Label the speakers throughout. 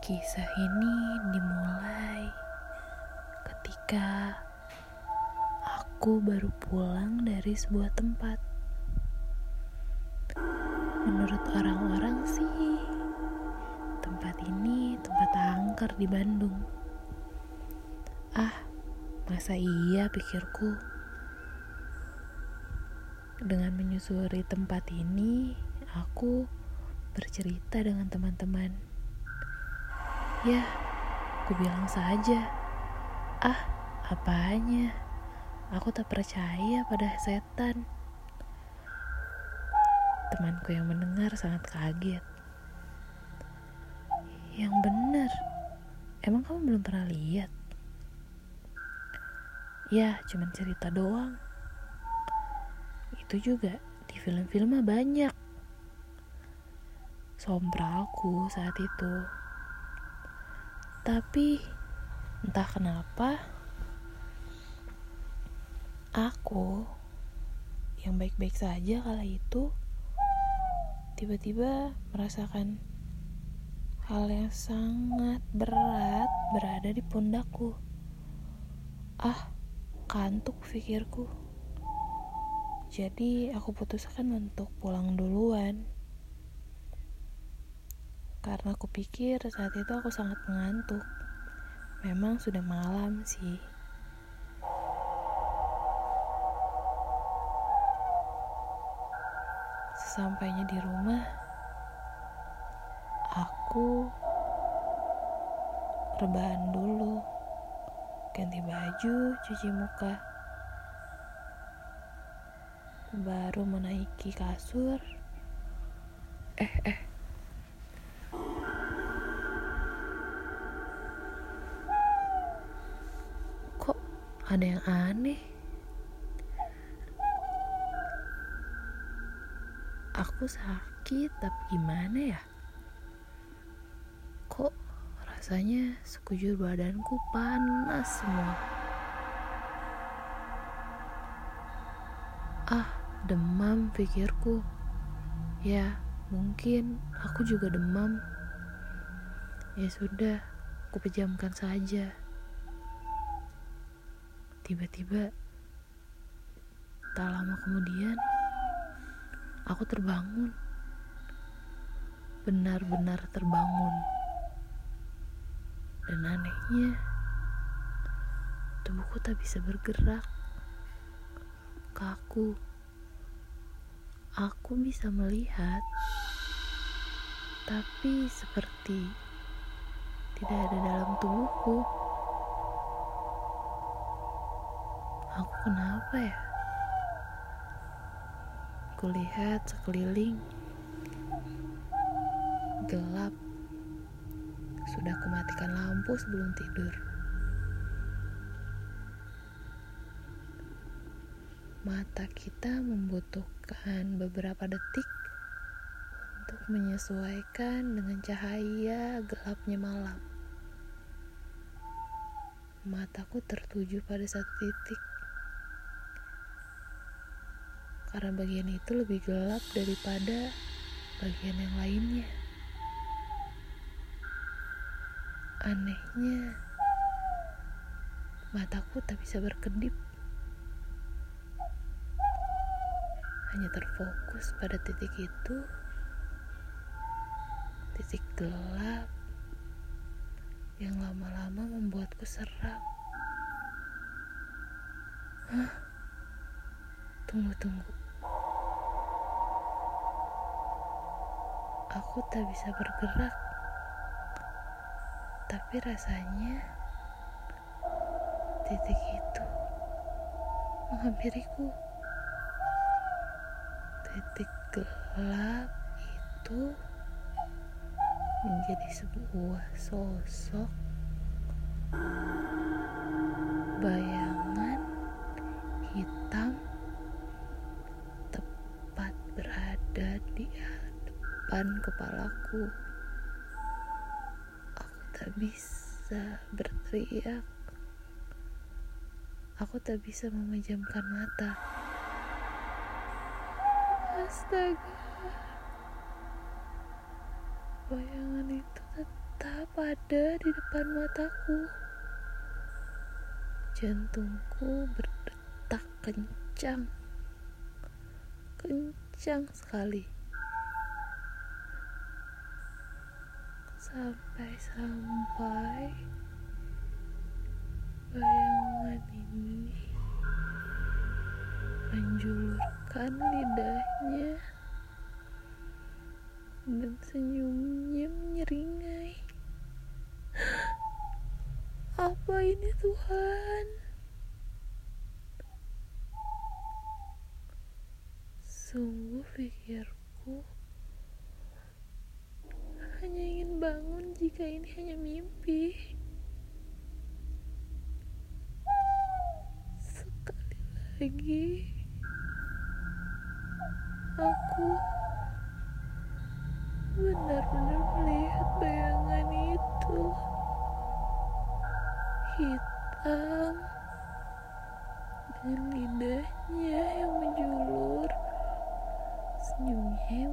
Speaker 1: Kisah ini dimulai ketika aku baru pulang dari sebuah tempat. Menurut orang-orang sih, tempat ini tempat angker di Bandung. Ah, masa iya pikirku? Dengan menyusuri tempat ini, aku bercerita dengan teman-teman. Ya, aku bilang saja. Ah, apanya? Aku tak percaya pada setan. Temanku yang mendengar sangat kaget. Yang benar, emang kamu belum pernah lihat? Ya, cuman cerita doang. Itu juga di film-film mah banyak. Sompralku saat itu. Tapi entah kenapa aku yang baik-baik saja kala itu tiba-tiba merasakan hal yang sangat berat berada di pundakku. Ah, kantuk pikirku. Jadi aku putuskan untuk pulang duluan. Karena aku pikir saat itu aku sangat mengantuk. Memang sudah malam sih. Sesampainya di rumah, aku rebahan dulu, ganti baju, cuci muka, baru menaiki kasur. Eh, eh. Ada yang aneh? Aku sakit, tapi gimana ya? Kok rasanya sekujur badanku panas semua? Ah, demam pikirku. Ya, mungkin aku juga demam. Ya sudah, aku pejamkan saja. Tiba-tiba, tak lama kemudian, aku terbangun. Benar-benar terbangun. Dan anehnya, tubuhku tak bisa bergerak. Kaku. Aku bisa melihat, tapi seperti tidak ada dalam tubuhku. Aku kenapa ya? Kulihat sekeliling gelap. Sudah kumatikan lampu sebelum tidur. Mata kita membutuhkan beberapa detik untuk menyesuaikan dengan cahaya gelapnya malam. Mataku tertuju pada satu titik. Karena bagian itu lebih gelap daripada bagian yang lainnya. Anehnya, mataku tak bisa berkedip. Hanya terfokus pada titik itu, titik gelap yang lama-lama membuatku seram. Hah? Tunggu, tunggu. Aku tak bisa bergerak. Tapi rasanya titik itu menghampiriku. Titik gelap itu menjadi sebuah sosok bayangan depan kepalaku. Aku tak bisa berteriak. Aku tak bisa memejamkan mata. Astaga. Bayangan itu tetap ada di depan mataku. Jantungku berdetak kencang, kencang sekali. Sampai-sampai bayangan ini menjulurkan lidahnya dan senyumnya menyeringai. Apa ini Tuhan? Sungguh pikirku hanya ingin bangun jika ini hanya mimpi. Sekali lagi, aku benar-benar melihat bayangan itu hitam dengan lidahnya yang menjulur senyumnya yang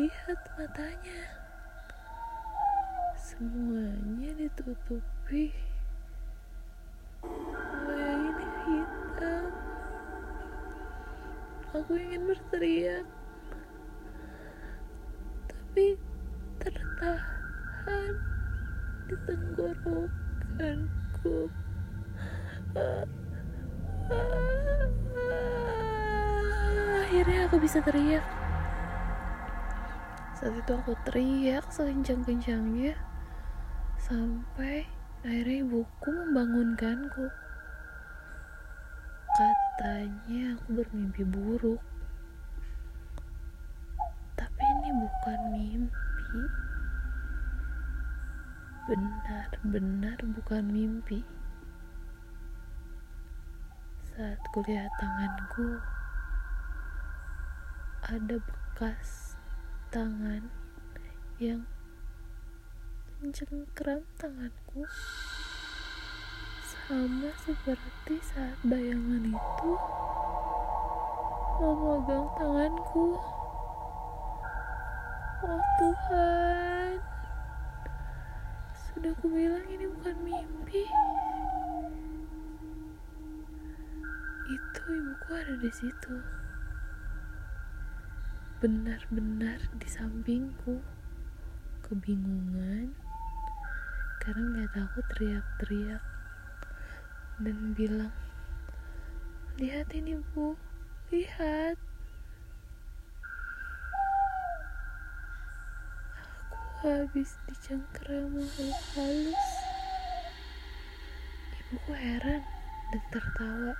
Speaker 1: kulihat matanya. Semuanya ditutupi ini hitam. Aku ingin berteriak tapi tertahan di tenggorokanku. Akhirnya aku bisa teriak saat itu aku teriak sekencang-kencangnya. Sampai akhirnya ibuku membangunkanku. Katanya aku bermimpi buruk. Bukan mimpi. Benar-benar bukan mimpi. Saat kulihat tanganku ada bekas tangan yang mencengkram tanganku sama seperti saat bayangan itu memegang tanganku. Oh Tuhan, sudah aku bilang ini bukan mimpi. Itu ibuku ada di situ. Benar-benar di sampingku. Kebingungan karena ngeliat aku teriak-teriak dan bilang, lihat ini bu, lihat. habis dicengkram makhluk halus. Ibuku heran dan tertawa.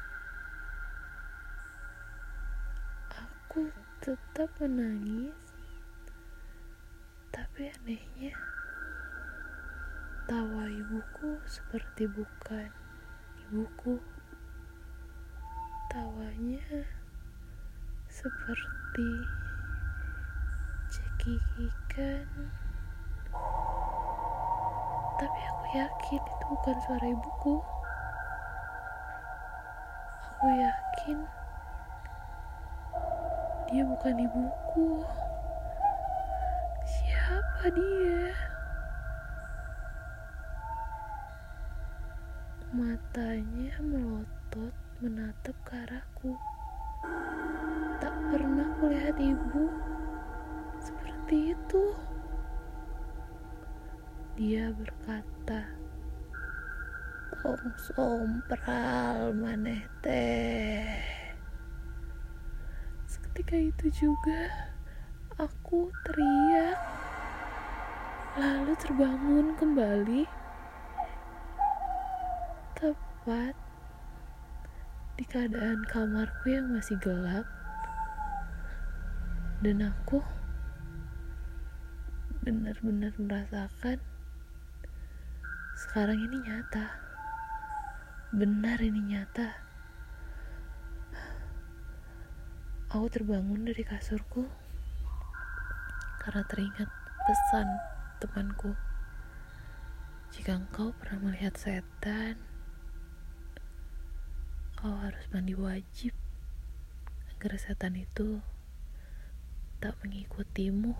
Speaker 1: Aku tetap menangis, tapi anehnya tawa ibuku seperti bukan ibuku. Tawanya seperti cekikikan tapi aku yakin itu bukan suara ibuku. Aku yakin dia bukan ibuku. Siapa dia? Matanya melotot menatap ke arahku. Tak pernah kulihat ibu seperti itu. Dia berkata, Tong sompral maneh. Seketika itu juga aku teriak, lalu terbangun kembali. Tepat di keadaan kamarku yang masih gelap dan aku benar-benar merasakan sekarang ini nyata. Benar ini nyata aku terbangun dari kasurku karena teringat pesan temanku. Jika engkau pernah melihat setan kau harus mandi wajib agar setan itu tak mengikutimu